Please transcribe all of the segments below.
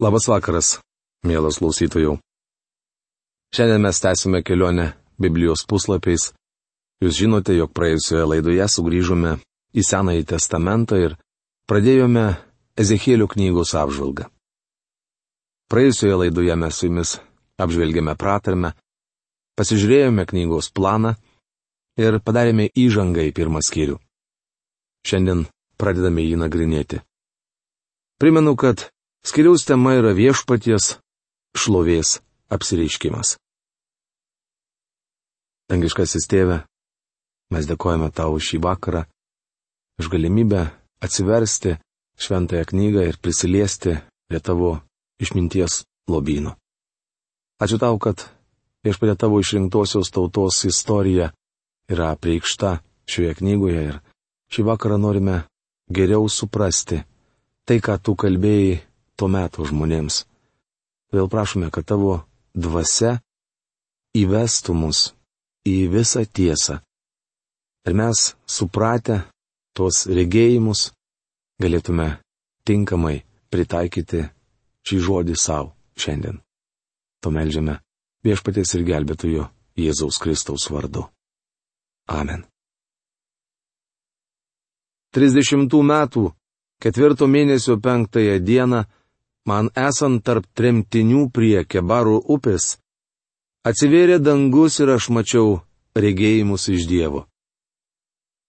Labas vakaras, mielas klausytojų. Šiandien mes tęsime kelionę Biblijos puslapiais. Jūs žinote, jog praėjusioje laidoje sugrįžome į Senąjį testamentą ir pradėjome Ezekėlių knygos apžvalgą. Praėjusioje laidoje mes su jumis apžvelgėme pratarmę, pasižiūrėjome knygos planą ir padarėme įžangą į pirmą skyrių. Šiandien pradedame jį nagrinėti. Primenu, kad Skiriaus tema yra viešpaties šlovės apsireiškimas. Dangiškasis tėve, mes dėkojame tau šį vakarą, už galimybę atsiversti šventąją knygą ir prisiliesti prie tavo išminties lobyno. Ačiū tau, kad viešpatė tavo išrinktosios tautos istorija yra apreikšta šioje knygoje ir šį vakarą norime geriau suprasti tai, ką tu kalbėjai to meto žmonėms. Vėl prašome, kad tavo dvasia įvestų mus į visą tiesą. Ir mes, supratę tuos regėjimus, galėtume tinkamai pritaikyti šį žodį savo šiandien. To melžiame viešpatės ir gelbėtojo Jėzaus Kristaus vardu. Amen. 30 metų, ketvirto mėnesio penktąją dieną, man esant tarp tremtinių prie Kebarų upės, atsivėrė dangus ir aš mačiau regėjimus iš Dievo.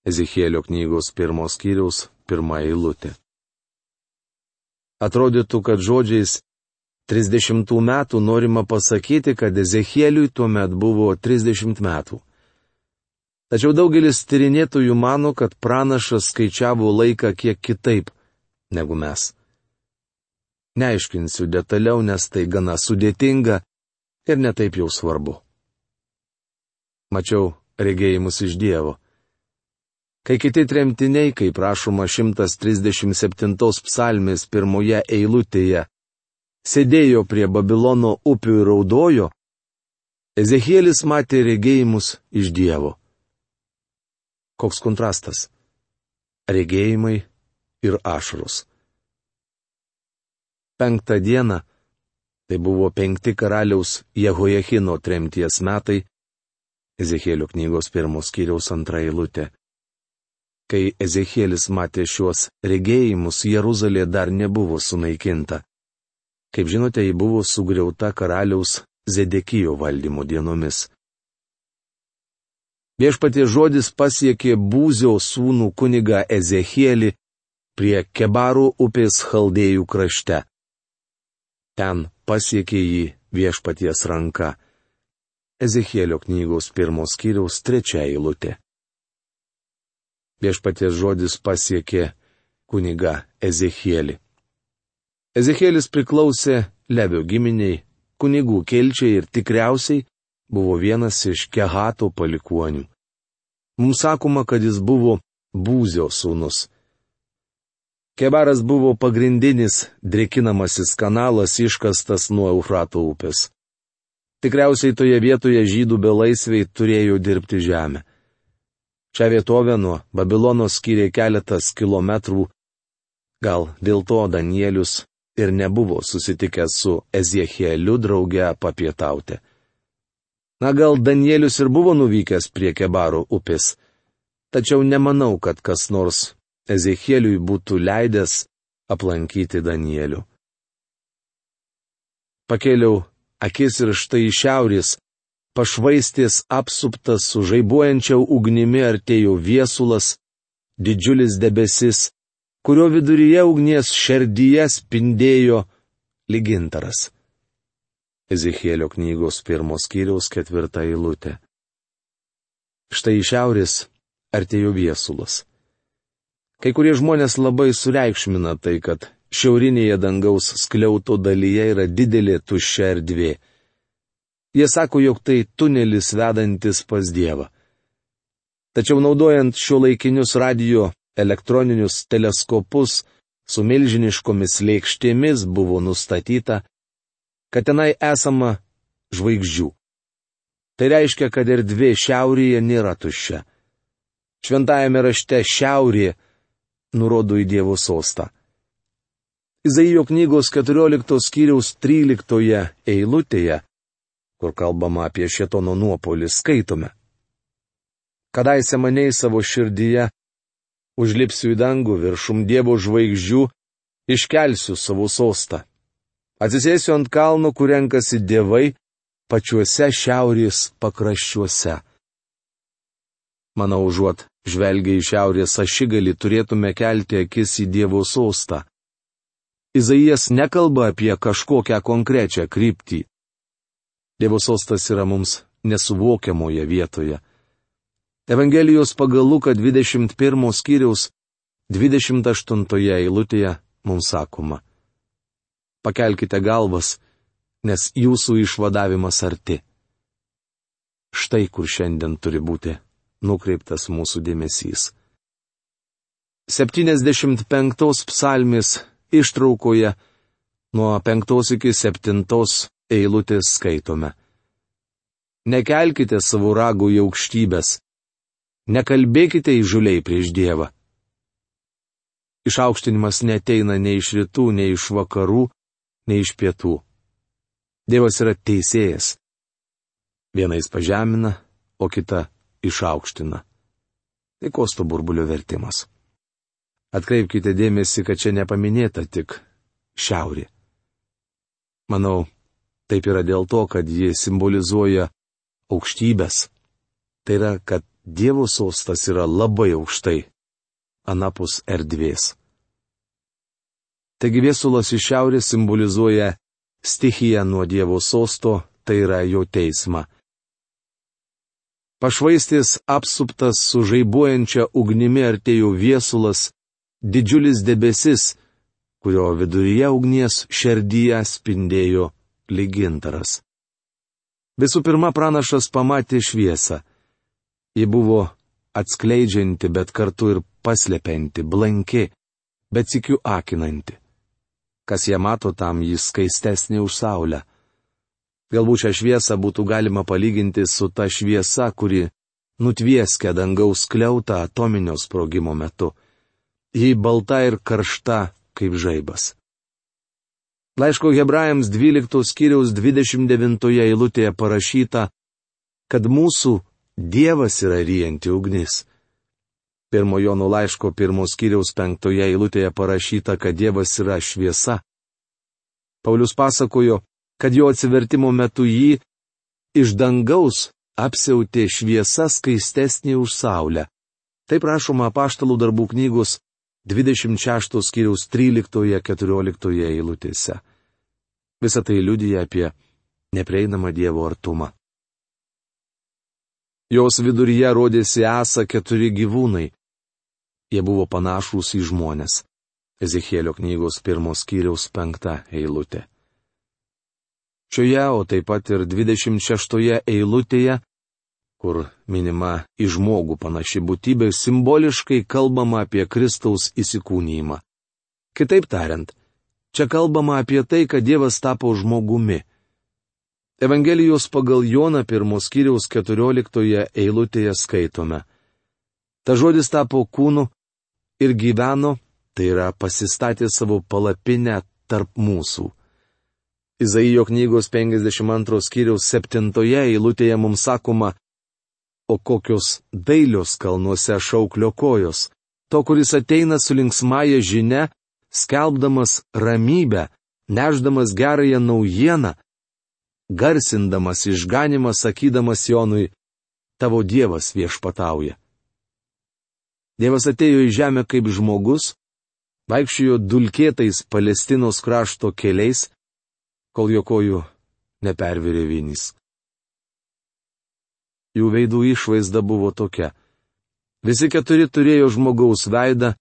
Ezekėlio knygos pirmos kiriaus pirmą eilutę. Atrodytų, kad žodžiais 30 metų norima pasakyti, kad Ezekėliui tuo met buvo 30 metų. Tačiau daugelis tyrinėtojų mano, kad pranašas skaičiavo laiką kiek kitaip negu mes. Neaiškinsiu detaliau, nes tai gana sudėtinga ir netaip jau svarbu. Mačiau regėjimus iš Dievo. Kai kiti tremtiniai, kaip prašoma 137 psalmės pirmoje eilutėje, sėdėjo prie Babilono upių ir raudojo, Ezekielis matė regėjimus iš Dievo. Koks kontrastas? Regėjimai ir ašarus penktą dieną, tai buvo penkti karaliaus Jehojachino tremties metai, Ezekėlio knygos pirmos kiriaus antra eilutė. Kai Ezekėlis matė šiuos regėjimus, Jeruzalė dar nebuvo sunaikinta. Kaip žinote, ji buvo sugriauta karaliaus Zedekijo valdymo dienomis. Viešpatie žodis pasiekė Būzio sūnų kuniga Ezekėlį prie Kebarų upės Chaldėjų krašte ten pasiekė jį viešpaties ranka. Ezekėlio knygos pirmos kiriaus trečia eilutė. Viešpaties žodis pasiekė kuniga Ezekėlį. Ezekėlis priklausė Levio giminiai, kunigų kelčiai ir tikriausiai buvo vienas iš Kehato palikuonių. Mums sakoma, kad jis buvo Būzio sūnus. Kebaras buvo pagrindinis drekinamasis kanalas iškastas nuo Eufrato upės. Tikriausiai toje vietoje žydų belaisviai turėjo dirbti žemę. Šią vietovę nuo Babilono skyrė keletas kilometrų, gal dėl to Danielius ir nebuvo susitikęs su Ezechieliu drauge papietauti. Na gal Danielius ir buvo nuvykęs prie Kebaro upės, tačiau nemanau, kad kas nors Ezechieliui būtų leidęs aplankyti Danielių. Pakėliau akis ir štai iš šiaurės, pašvaistės apsuptas su žaibuojančia ugnimi artėjo viesulas, didžiulis debesis, kurio viduryje ugnies šerdyje spindėjo lygintaras. Ezechielio knygos pirmos kiriaus ketvirta eilutė. Štai iš šiaurės artėjo viesulas. Kai kurie žmonės labai sureikšmina tai, kad šiaurinėje dangaus skliauto dalyje yra didelė tuščia erdvė. Jie sako, jog tai tunelis vedantis pas Dievą. Tačiau naudojant šio laikinius radio elektroninius teleskopus su milžiniškomis lėkštėmis buvo nustatyta, kad tenai esama žvaigždžių. Tai reiškia, kad erdvė šiaurėje nėra tuščia. Šventajame rašte šiaurėje nurodo į Dievo sostą. Izaijo knygos 14 skyriaus 13 eilutėje, kur kalbama apie šetono nuopolį, skaitome. Kadaise maniai savo širdyje, užlipsiu į dangų viršum Dievo žvaigždžių, iškelsiu savo sostą. Atsisėsiu ant kalno, kur renkasi dievai, pačiuose šiaurės pakraščiuose. Manau, užuot žvelgia į šiaurės ašigalį, turėtume kelti akis į Dievo sostą. Izaijas nekalba apie kažkokią konkrečią kryptį. Dievo sostas yra mums nesuvokiamoje vietoje. Evangelijos pagal Luką 21 skyriaus 28 eilutėje mums sakoma. Pakelkite galvas, nes jūsų išvadavimas arti. Štai kur šiandien turi būti nukreiptas mūsų dėmesys. 75 psalmis ištraukoje nuo penktos iki septintos eilutės skaitome. Nekelkite savo ragų į aukštybės, nekalbėkite įžuliai prieš Dievą. Išaukštinimas neteina nei iš rytų, nei iš vakarų, nei iš pietų. Dievas yra teisėjas. Vienais pažemina, o kita išaukština. Tai kosto burbulio vertimas. Atkreipkite dėmesį, kad čia nepaminėta tik šiaurė. Manau, taip yra dėl to, kad ji simbolizuoja aukštybės. Tai yra, kad Dievo sostas yra labai aukštai, anapus erdvės. Taigi viesulas iš šiaurės simbolizuoja stichiją nuo Dievo sosto, tai yra jo teismą. Pašvaistis apsuptas su žaibuojančia ugnimi artėjo viesulas, didžiulis debesis, kurio viduryje ugnies šerdyje spindėjo lygintaras. Visų pirma, pranašas pamatė šviesą. Ji buvo atskleidžianti, bet kartu ir paslepianti, blanki, bet sikiu akinanti. Kas ją mato, tam jis skaistesnė už saulę. Galbūt šią šviesą būtų galima palyginti su ta šviesa, kuri nutvieskia dangaus kliautą atominio sprogimo metu ji balta ir karšta kaip žaibas. Laiško hebrajams 12 skyriaus 29 eilutėje parašyta, kad mūsų Dievas yra ryjanti ugnis. Pirmojo nulaiško pirmos skyriaus penktoje eilutėje parašyta, kad Dievas yra šviesa. Paulius pasakojo, kad jo atsivertimo metu jį iš dangaus apsiautė šviesa skaistesnė už saulę. Taip rašoma apaštalų darbų knygos 26 skyriaus 13-14 eilutėse. Visą tai liudyja apie neprieinamą Dievo artumą. Jos viduryje rodėsi esą keturi gyvūnai. Jie buvo panašūs į žmonės. Ezekėlio knygos pirmos skyriaus penkta eilutė. Šioje, o taip pat ir 26 eilutėje kur minima į žmogų panaši būtybė, simboliškai kalbama apie Kristaus įsikūnymą. Kitaip tariant, čia kalbama apie tai, kad Dievas tapo žmogumi. Evangelijos pagal Joną pirmos kiriaus 14 eilutėje skaitome. Ta žodis tapo kūnu ir gyveno, tai yra pasistatė savo palapinę tarp mūsų. Izaijo knygos 52 skyriaus 7 eilutėje mums sakoma, o kokios dailios kalnuose šauklio kojos, to, kuris ateina su linksmąją žinia, skelbdamas ramybę, neždamas gerąją naujieną, garsindamas išganimą, sakydamas Jonui, tavo Dievas viešpatauja. Dievas atėjo į žemę kaip žmogus, vaikščiojo dulkėtais Palestinos krašto keliais, kol jo kojų nepervirė vienys jų veidų išvaizda buvo tokia. Visi keturi turėjo žmogaus veidą,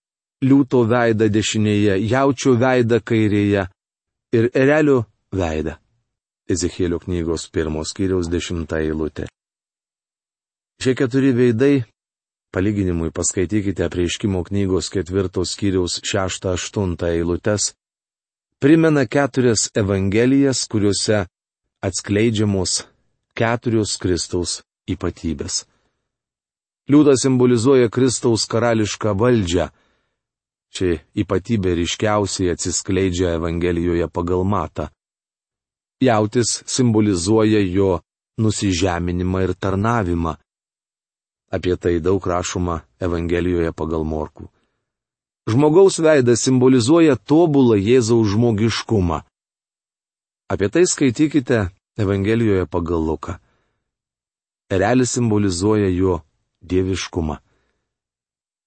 liūto veidą dešinėje, jaučio veidą kairėje ir erelio veidą. Ezekėlio knygos pirmos kiriaus dešimta eilutė. Šie keturi veidai, palyginimui paskaitykite prieiškimo knygos ketvirtos kiriaus šeštą aštuntą eilutes, primena keturias evangelijas, kuriuose atskleidžiamos keturios Kristaus ypatybės. Liūtas simbolizuoja Kristaus karališką valdžią. Ši ypatybė ryškiausiai atsiskleidžia Evangelijoje pagal matą. Jautis simbolizuoja jo nusižeminimą ir tarnavimą. Apie tai daug rašoma Evangelijoje pagal Morkų. Žmogaus veidas simbolizuoja tobulą Jėzaus žmogiškumą. Apie tai skaitykite Evangelijoje pagal Luką. Erelis simbolizuoja jo dieviškumą.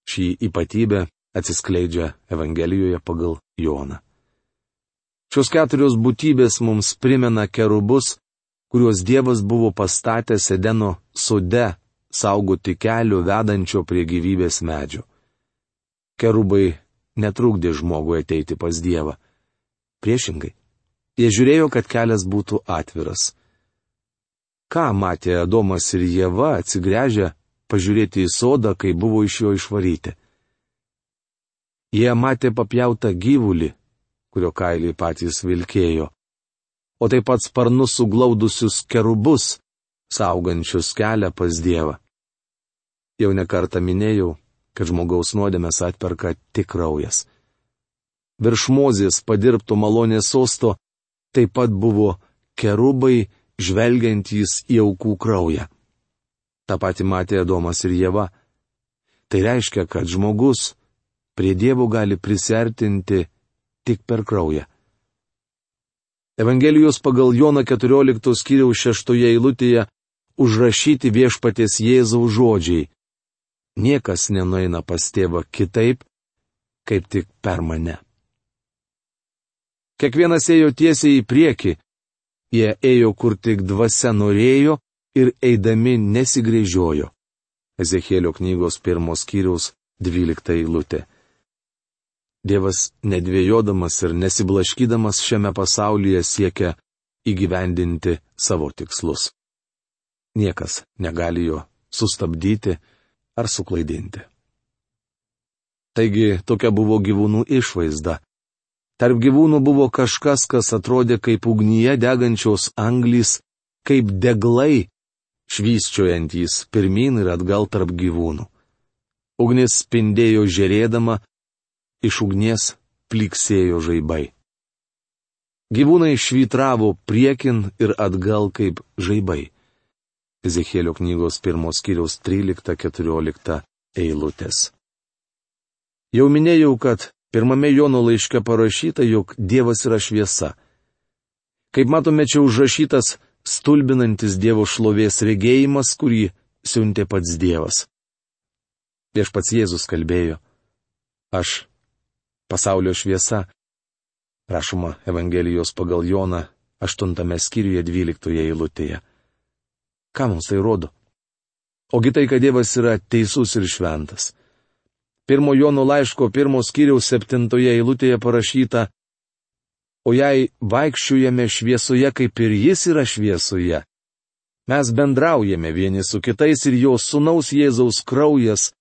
Šį ypatybę atsiskleidžia Evangelijoje pagal Joną. Šios keturios būtybės mums primena kerubus, kuriuos Dievas buvo pastatęs Edeno sode saugoti kelių vedančio prie gyvybės medžio. Kerubai netrukdė žmogui ateiti pas Dievą. Priešingai, jie žiūrėjo, kad kelias būtų atviras. Ką matė Adomas ir Jėva atsigręžę pažiūrėti į sodą, kai buvo iš jo išvaryti? Jie matė papjautą gyvulį, kurio kailiai patys vilkėjo, o taip pat sparnus suglaudusius kerubus, saugančius kelią pas Dievą. Jau nekartą minėjau, kad žmogaus nuodėmės atperka tik kraujas. Virš mozės padirbto malonės sosto taip pat buvo kerubai, žvelgiantys į aukų kraują. Ta pati matė Adomas ir Jėva. Tai reiškia, kad žmogus, prie Dievo gali prisertinti tik per kraują. Evangelijos pagal Joną 14 skyriaus 6 eilutėje užrašyti viešpaties Jėzaus žodžiai. Niekas nenueina pas tėvą kitaip, kaip tik per mane. Kiekvienas ėjo tiesiai į priekį, jie ėjo kur tik dvasia norėjo ir eidami nesigrėžiojo. Ezekėlio knygos pirmos skyriaus 12 eilutė. Dievas nedvėjodamas ir nesiblaškydamas šiame pasaulyje siekia įgyvendinti savo tikslus. Niekas negali jo sustabdyti ar suklaidinti. Taigi tokia buvo gyvūnų išvaizda. Tarp gyvūnų buvo kažkas, kas atrodė kaip ugnyje degančios anglys, kaip deglai, švysčiojantys pirmin ir atgal tarp gyvūnų. Ugnis spindėjo žerėdama, iš ugnies pliksėjo žaibai. Gyvūnai švytravo priekin ir atgal kaip žaibai. Ezekėlio knygos pirmos kiriaus 13-14 eilutės. Jau minėjau, kad pirmame Jono laiške parašyta, jog Dievas yra šviesa. Kaip matome, čia užrašytas stulbinantis Dievo šlovės regėjimas, kurį siuntė pats Dievas. Viešpats Jėzus kalbėjo. Aš pasaulio šviesa. Rašoma Evangelijos pagal Joną 8 skyriuje 12 eilutėje. Ką mums tai rodo? Ogi tai, kad Dievas yra teisus ir šventas. Pirmo Jono laiško pirmos skyriaus septintoje eilutėje parašyta, o jei vaikščiujame šviesoje, kaip ir jis yra šviesoje, mes bendraujame vieni su kitais ir jo sunaus Jėzaus kraujas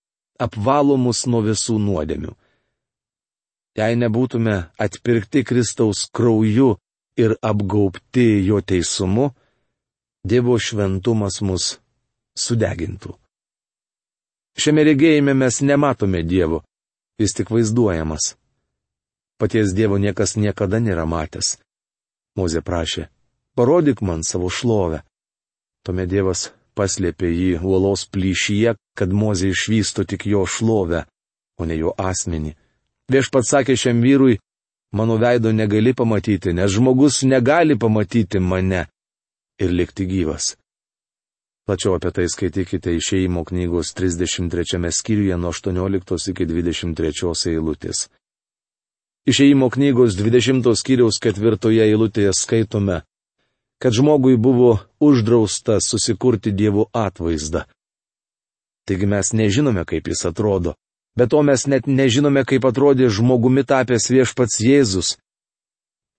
apvalo mus nuo visų nuodėmių jei nebūtume atpirkti Kristaus krauju ir apgaubti jo teisumu, Dievo šventumas mus sudegintų. Šiame regėjime mes nematome Dievo, jis tik vaizduojamas. Paties Dievo niekas niekada nėra matęs. Mozė prašė, parodyk man savo šlovę. Tuomet Dievas paslėpė jį uolos plyšyje, kad Mozė išvysto tik jo šlovę, o ne jo asmenį. Viešpats sakė šiam vyrui, mano veido negali pamatyti, nes žmogus negali pamatyti mane ir likti gyvas. Plačiau apie tai skaitykite išeimo knygos 33 skyriuje nuo 18 iki 23 eilutės. Išeimo knygos 20 skyriaus ketvirtoje eilutėje skaitome, kad žmogui buvo uždrausta susikurti dievų atvaizdą. Taigi mes nežinome, kaip jis atrodo, Bet to mes net nežinome, kaip atrodė žmogumi tapęs viešpats Jėzus.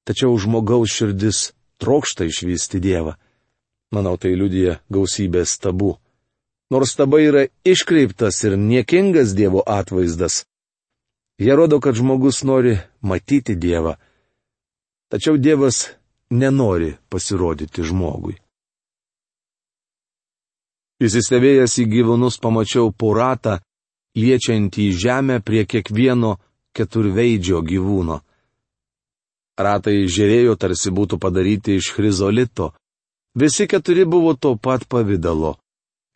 Tačiau žmogaus širdis trokšta išvysti Dievą. Manau, tai liudija gausybės stabų. Nors stabai yra iškreiptas ir niekingas Dievo atvaizdas. Jie rodo, kad žmogus nori matyti Dievą. Tačiau Dievas nenori pasirodyti žmogui. Įsistebėjęs į gyvūnus pamačiau poratą, liečiantį žemę prie kiekvieno keturveidžio gyvūno. Ratai žėrėjo tarsi būtų padaryti iš chrizolito. Visi keturi buvo to pat pavydalo.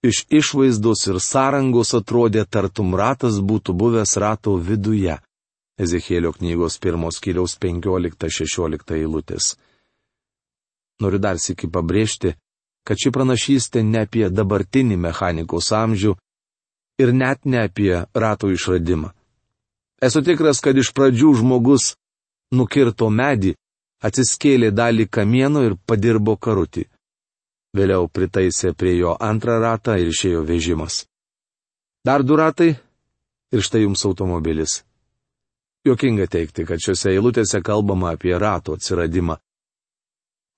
Iš išvaizdos ir sąrangos atrodė tartum ratas būtų buvęs rato viduje. Ezekėlio knygos pirmos kiliaus 15-16 eilutės. Noriu dar sėki pabrėžti, kad ši pranašystė ne apie dabartinį mechanikos amžių ir net ne apie rato išradimą. Esu tikras, kad iš pradžių žmogus nukirto medį, atsiskėlė dalį kamieno ir padirbo karutį. Vėliau pritaisė prie jo antrą ratą ir išėjo vežimas. Dar du ratai ir štai jums automobilis. Jokinga teikti, kad šiuose eilutėse kalbama apie rato atsiradimą.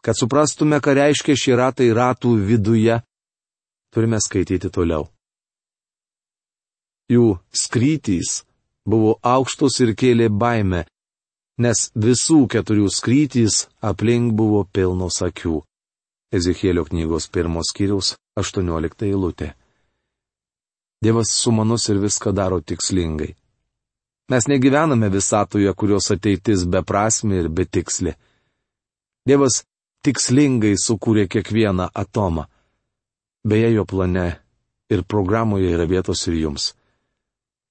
Kad suprastume, ką reiškia šie ratai ratų viduje, turime skaityti toliau. Jų skrytys buvo aukštos ir kėlė baimę, nes visų keturių skrytys aplink buvo pilnos akių. Ezekėlio knygos pirmos skyriaus 18 eilutė. Dievas sumanus ir viską daro tikslingai. Mes negyvename visatoje, kurios ateitis beprasmi ir betiksli. Dievas tikslingai sukūrė kiekvieną atomą. Beje, jo plane ir programoje yra vietos ir jums.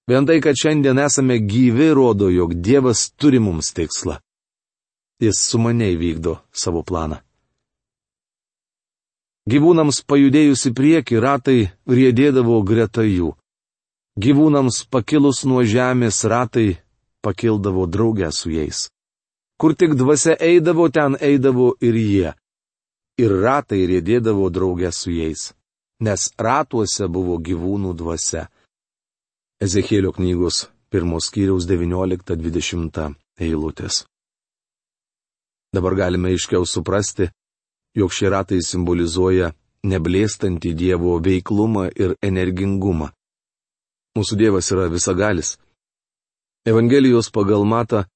Vien tai, kad šiandien esame gyvi, rodo, jog Dievas turi mums tikslą. Jis sumaniai vykdo savo planą. Gyvūnams pajudėjus į priekį ratai riedėdavo greta jų. Gyvūnams pakilus nuo žemės ratai pakildavo draugę su jais. Kur tik dvasia eidavo, ten eidavo ir jie. Ir ratai riedėdavo draugę su jais. Nes ratuose buvo gyvūnų dvasia. Ezekėlio knygos pirmos skyriaus 19-20 eilutės. Dabar galime aiškiau suprasti, jog šie ratai simbolizuoja neblėstantį Dievo veiklumą ir energingumą. Mūsų Dievas yra visagalis. Evangelijos pagal Mata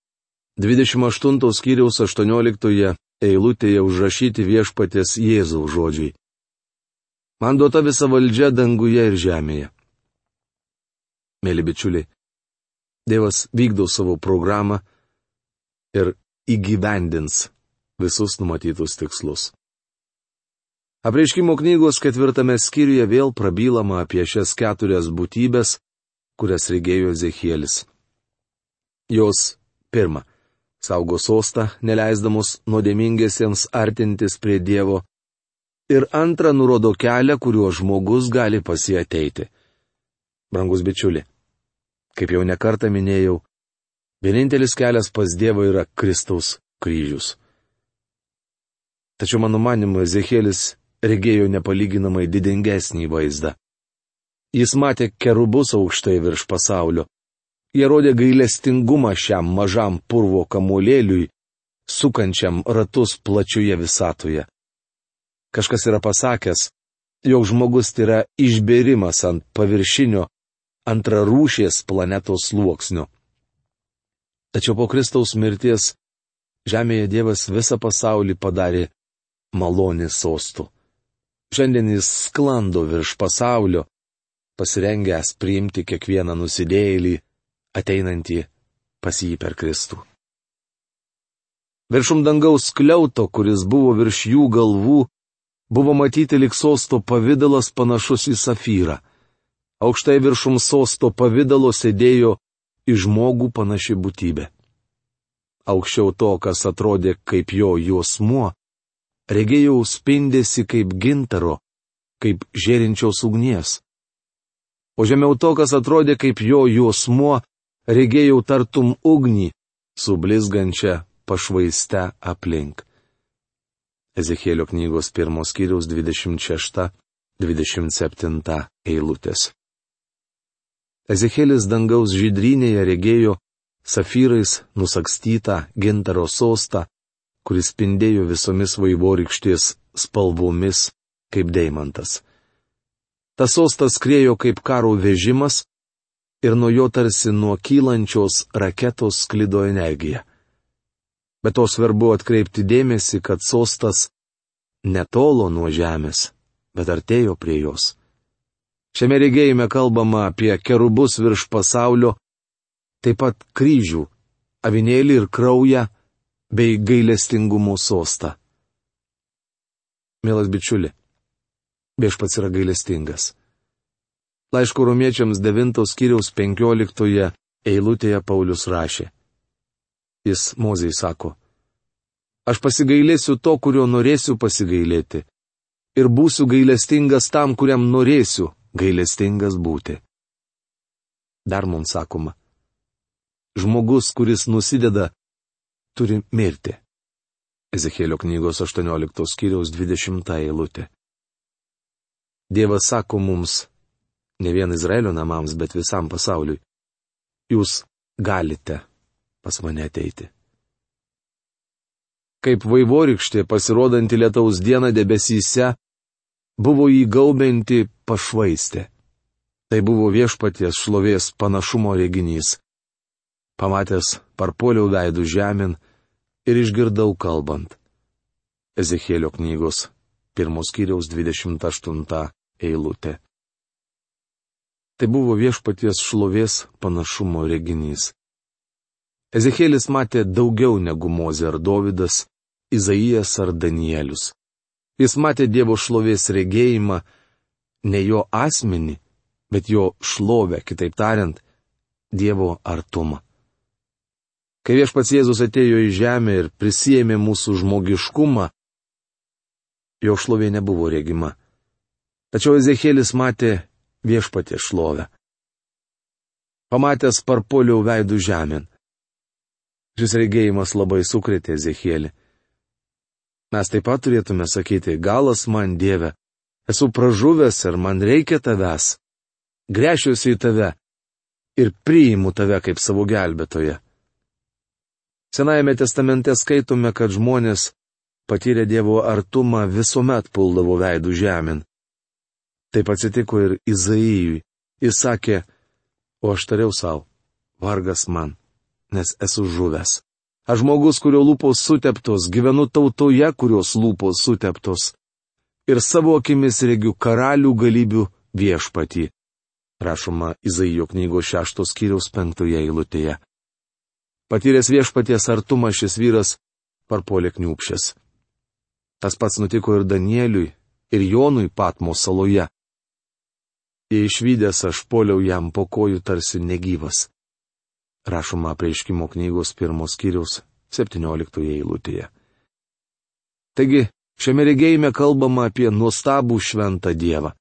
28 skyriaus 18 eilutėje užrašyti viešpatės Jėzaus žodžiai. Man duota visa valdžia danguje ir žemėje. Mėly bičiuliai, Dievas vykdo savo programą ir įgyvendins visus numatytus tikslus. Apreiškimo knygos ketvirtame skyriuje vėl prabylama apie šias keturias būtybės, kurias regėjo Ezekielis. Jos pirma - saugo sostą, neleisdamus nuodėmingiesiems artintis prie Dievo, ir antra nurodo kelią, kuriuo žmogus gali pasieteiti. Brangus bičiuli, Kaip jau nekartą minėjau, vienintelis kelias pas Dievą yra Kristaus kryžius. Tačiau mano manimu, Ezekėlis regėjo nepalyginamai didingesnį vaizdą. Jis matė kerubus aukštai virš pasaulio. Jie rodė gailestingumą šiam mažam purvo kamuolėliui, sukančiam ratus plačioje visatoje. Kažkas yra pasakęs, jog žmogus tai yra išbėrimas ant paviršinio antrarūšės planetos sluoksniu. Tačiau po Kristaus mirties Žemėje Dievas visą pasaulį padarė malonės sostų. Šiandien jis sklando virš pasaulio, pasirengęs priimti kiekvieną nusidėjėlį, ateinantį pas jį per Kristų. Viršum dangaus kliauto, kuris buvo virš jų galvų, buvo matyti lik sosto pavydalas panašus į safyrą aukštai viršum sosto pavydalo sėdėjo į žmogų panaši būtybė. Aukščiau to, kas atrodė kaip jo juosmuo, regėjau spindėsi kaip gintaro, kaip žėrinčios ugnies. O žemiau to, kas atrodė kaip jo juosmuo, regėjau tartum ugnį, sublizgančią pašvaiste aplink. Ezekėlio knygos pirmos kiriaus 26-27 eilutės. Ezekėlis dangaus žydrynėje regėjo safyrais nusakstytą gintaro sostą, kuris spindėjo visomis vaivorykštės spalvomis kaip deimantas. Tas sostas krėjo kaip karo vežimas ir nuo jo tarsi nuo kylančios raketos sklido energija. Bet to svarbu atkreipti dėmesį, kad sostas netolo nuo žemės, bet artėjo prie jos. Šiame regėjime kalbama apie kerubus virš pasaulio, taip pat kryžių, avinėlį ir kraują, bei gailestingumo sostą. Mielas bičiuli, viešpats yra gailestingas. Laiško romiečiams 9 skyriaus 15 eilutėje Paulius rašė. Jis Mozei sako, aš pasigailėsiu to, kurio norėsiu pasigailėti, ir būsiu gailestingas tam, kuriam norėsiu gailestingas būti. Dar mums sakoma, žmogus, kuris nusideda, turi mirti. Ezekėlio knygos 18 skyriaus 20 eilutė. Dievas sako mums, ne vien Izraelio namams, bet visam pasauliui, jūs galite pas mane ateiti. Kaip vaivorykštė pasirodanti lietaus dieną debesyse, buvo įgaubinti pašvaistė. Tai buvo viešpaties šlovės panašumo reginys. Pamatęs, parpoliau veidų žemyn ir išgirdau kalbant. Ezekėlio knygos pirmos kiriaus 28 eilutė. Tai buvo viešpaties šlovės panašumo reginys. Ezekėlis matė daugiau negu Mozė ar Dovydas, Izaijas ar Danielius. Jis matė Dievo šlovės regėjimą, ne jo asmenį, bet jo šlovę, kitaip tariant, Dievo artumą. Kai viešpats Jėzus atėjo į žemę ir prisėmė mūsų žmogiškumą, jo šlovė nebuvo regima. Tačiau Ezekėlis matė viešpatė šlovę. Pamatęs parpoliau veidų žemėn. Šis regėjimas labai sukrėtė Ezekėlį. Mes taip pat turėtume sakyti, galas man Dieve, esu pražuvęs ir man reikia tavęs. Grešiuosi į tave ir priimu tave kaip savo gelbėtoje. Senajame testamente skaitome, kad žmonės patyrę Dievo artumą visuomet puldavo veidų žemyn. Taip atsitiko ir Izaijui. Jis sakė, o aš tariau savo, vargas man, nes esu žuvęs. Aš žmogus, kurio lūpos suteptos, gyvenu tautoje, kurios lūpos suteptos. Ir savo akimis regiu karalių galybių viešpatį. Rašoma Izaijo knygos šeštos kiriaus penktoje eilutėje. Patyręs viešpaties artumą šis vyras parpolė kniūpšės. Tas pats nutiko ir Danieliui, ir Jonui Patmo saloje. Jei išvykęs aš poliau jam po kojų tarsi negyvas. Rašoma prieiškimo knygos pirmos kiriaus 17 eilutėje. Taigi, šiame regėjime kalbama apie nuostabų šventą Dievą.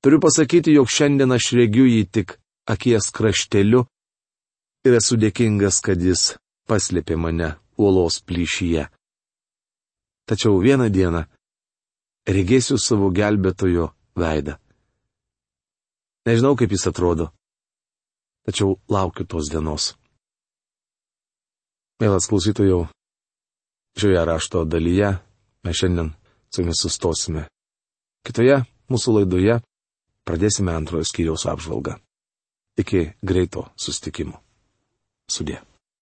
Turiu pasakyti, jog šiandien aš regiu jį tik akies krašteliu ir esu dėkingas, kad jis paslėpė mane uolos plyšyje. Tačiau vieną dieną regėsiu savo gelbėtojo veidą. Nežinau, kaip jis atrodo, tačiau laukiu tos dienos. Mielas klausytojau, šioje rašto dalyje mes šiandien su jumis sustosime. Kitoje mūsų laidoje pradėsime antrojo skyriaus apžvalgą. Iki greito sustikimo. Sudė.